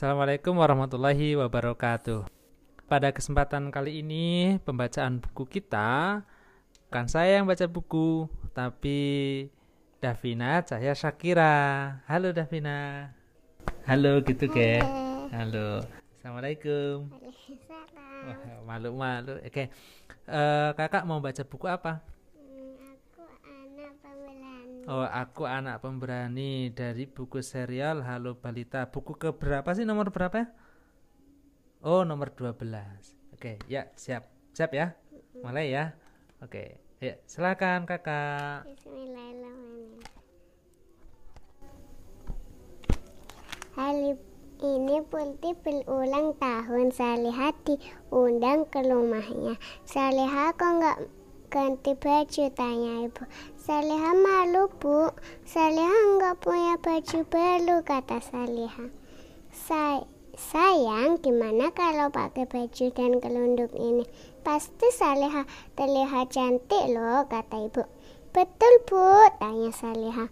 Assalamualaikum warahmatullahi wabarakatuh. Pada kesempatan kali ini, pembacaan buku kita bukan saya yang baca buku, tapi Davina Cahya Shakira. Halo Davina. Halo gitu ke. Halo. Assalamualaikum. Waalaikumsalam. Malu-malu. Oke. Eh, kakak mau baca buku apa? Hmm, aku anak pemberani. Oh, aku anak pemberani dari buku serial Halo Balita. Buku ke berapa sih? Nomor berapa ya? Oh, nomor 12. Oke, ya, siap. Siap ya? Mulai ya. Oke. Ya, silakan Kakak. Bismillahirrahmanirrahim. Ini Pulti berulang tahun. Salihah diundang ke rumahnya. Salihah kok nggak ganti baju? Tanya ibu. Salihah malu bu. Salihah nggak punya baju baru kata Salihah. Say sayang, gimana kalau pakai baju dan kelunduk ini? Pasti Salihah terlihat cantik loh, kata ibu. Betul bu, tanya Salihah.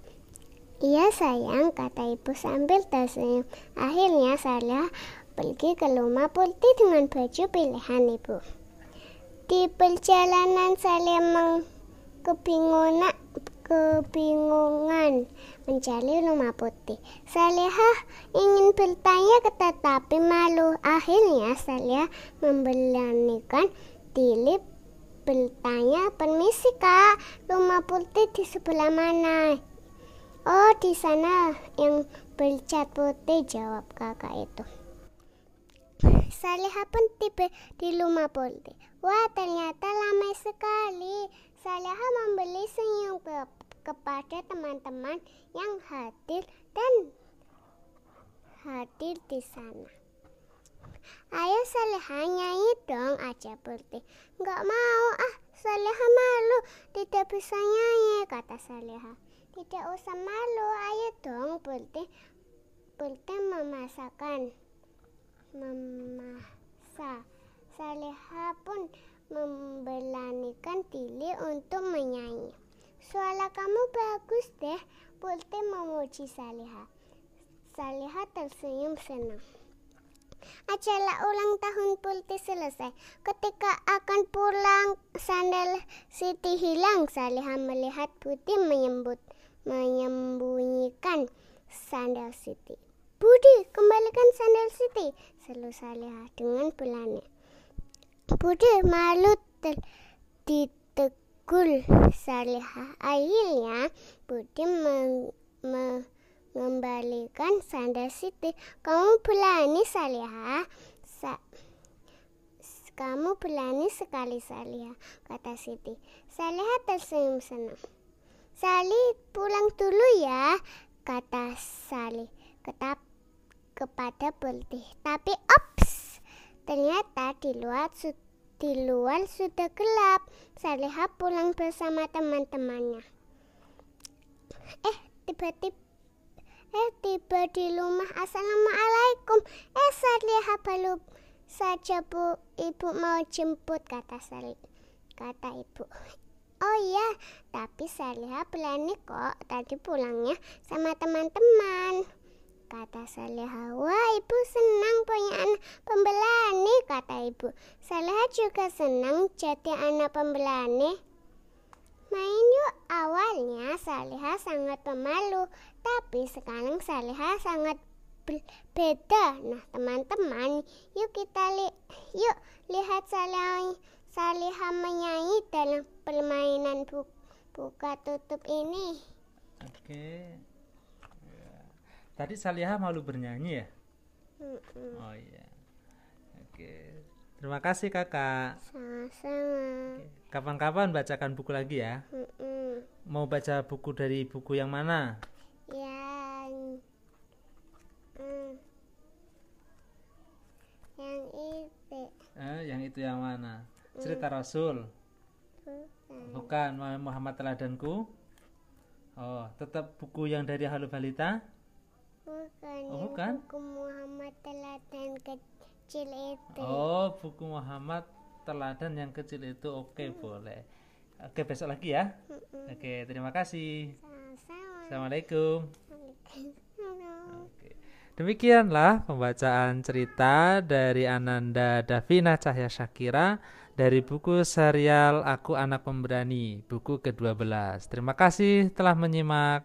Iya sayang, kata ibu sambil tersenyum. Akhirnya Salihah pergi ke rumah Pulti dengan baju pilihan ibu. Di perjalanan meng- kebingungan, kebingungan mencari rumah putih. Salihah ingin bertanya tetapi malu. Akhirnya Salihah memberanikan diri bertanya, permisi kak, rumah putih di sebelah mana? Oh, di sana yang bercat putih, jawab kakak itu. Salihah pun tiba di rumah putih. Wah, ternyata ramai sekali. Salihah membeli senyum ke- kepada teman-teman yang hadir dan hadir di sana. Ayo Salihah nyanyi dong aja Putih. Nggak mau ah, Salihah malu. Tidak bisa nyanyi, kata Salihah. Tidak usah malu, ayo dong Putih. Putih memasakkan. Memasak. Salihah pun memberanikan diri untuk menyanyi. Suara kamu bagus deh, Putih memuji Salihah. Salihah tersenyum senang. Acara ulang tahun Pulti selesai. Ketika akan pulang, sandal Siti hilang. Salihah melihat Budi menyembut, menyembunyikan sandal Siti. Budi, kembalikan sandal Siti, seru Salihah dengan berani. Budi malu ditegul Salihah. Akhirnya Budi meng- me- mengembalikan sandal Siti. Kamu berani Salihah? Sa- kamu berani sekali Salihah, kata Siti. Salihah tersenyum senang. Sali pulang dulu ya, kata Sali ketap kepada Putih. Tapi ops, ternyata di luar di luar sudah gelap. Salihah pulang bersama teman-temannya. Eh, tiba-tiba Eh, tiba di rumah. Assalamualaikum. Eh, Salihah baru saja bu, ibu mau jemput, kata Sali. Kata ibu. Oh iya, tapi Salihah berani kok. Tadi pulangnya sama teman-teman. Kata Salihah, wah ibu senang punya anak pemberani, kata ibu. Salihah juga senang jadi anak pemberani. Main yuk, awalnya Salihah sangat pemalu, tapi sekarang Salihah sangat be- beda. Nah, teman-teman, yuk kita li yuk lihat Salihah Salihah menyanyi dalam permainan bu buka tutup ini. Oke. Ya. Tadi Salihah malu bernyanyi ya? Mm-mm. Oh iya. Oke. Terima kasih Kakak. Sama-sama. Kapan-kapan bacakan buku lagi ya. Mm-mm. Mau baca buku dari buku yang mana? Yang mm, yang itu Eh, yang itu yang mana? Cerita Rasul. bukan. Bukan Muhammad Teladanku. Oh, tetap buku yang dari Halo Balita. Bukan, Oh, bukan? buku Muhammad Teladan kecil itu. Oh, buku Muhammad Teladan yang kecil itu. Oke, boleh. Oke, besok lagi ya. Mm-mm. Oke, terima kasih. Sama-sama. Assalamualaikum. Oke. Demikianlah pembacaan cerita dari Ananda Davina Cahya Syakira dari buku serial Aku Anak Pemberani, buku ke-12. Terima kasih telah menyimak.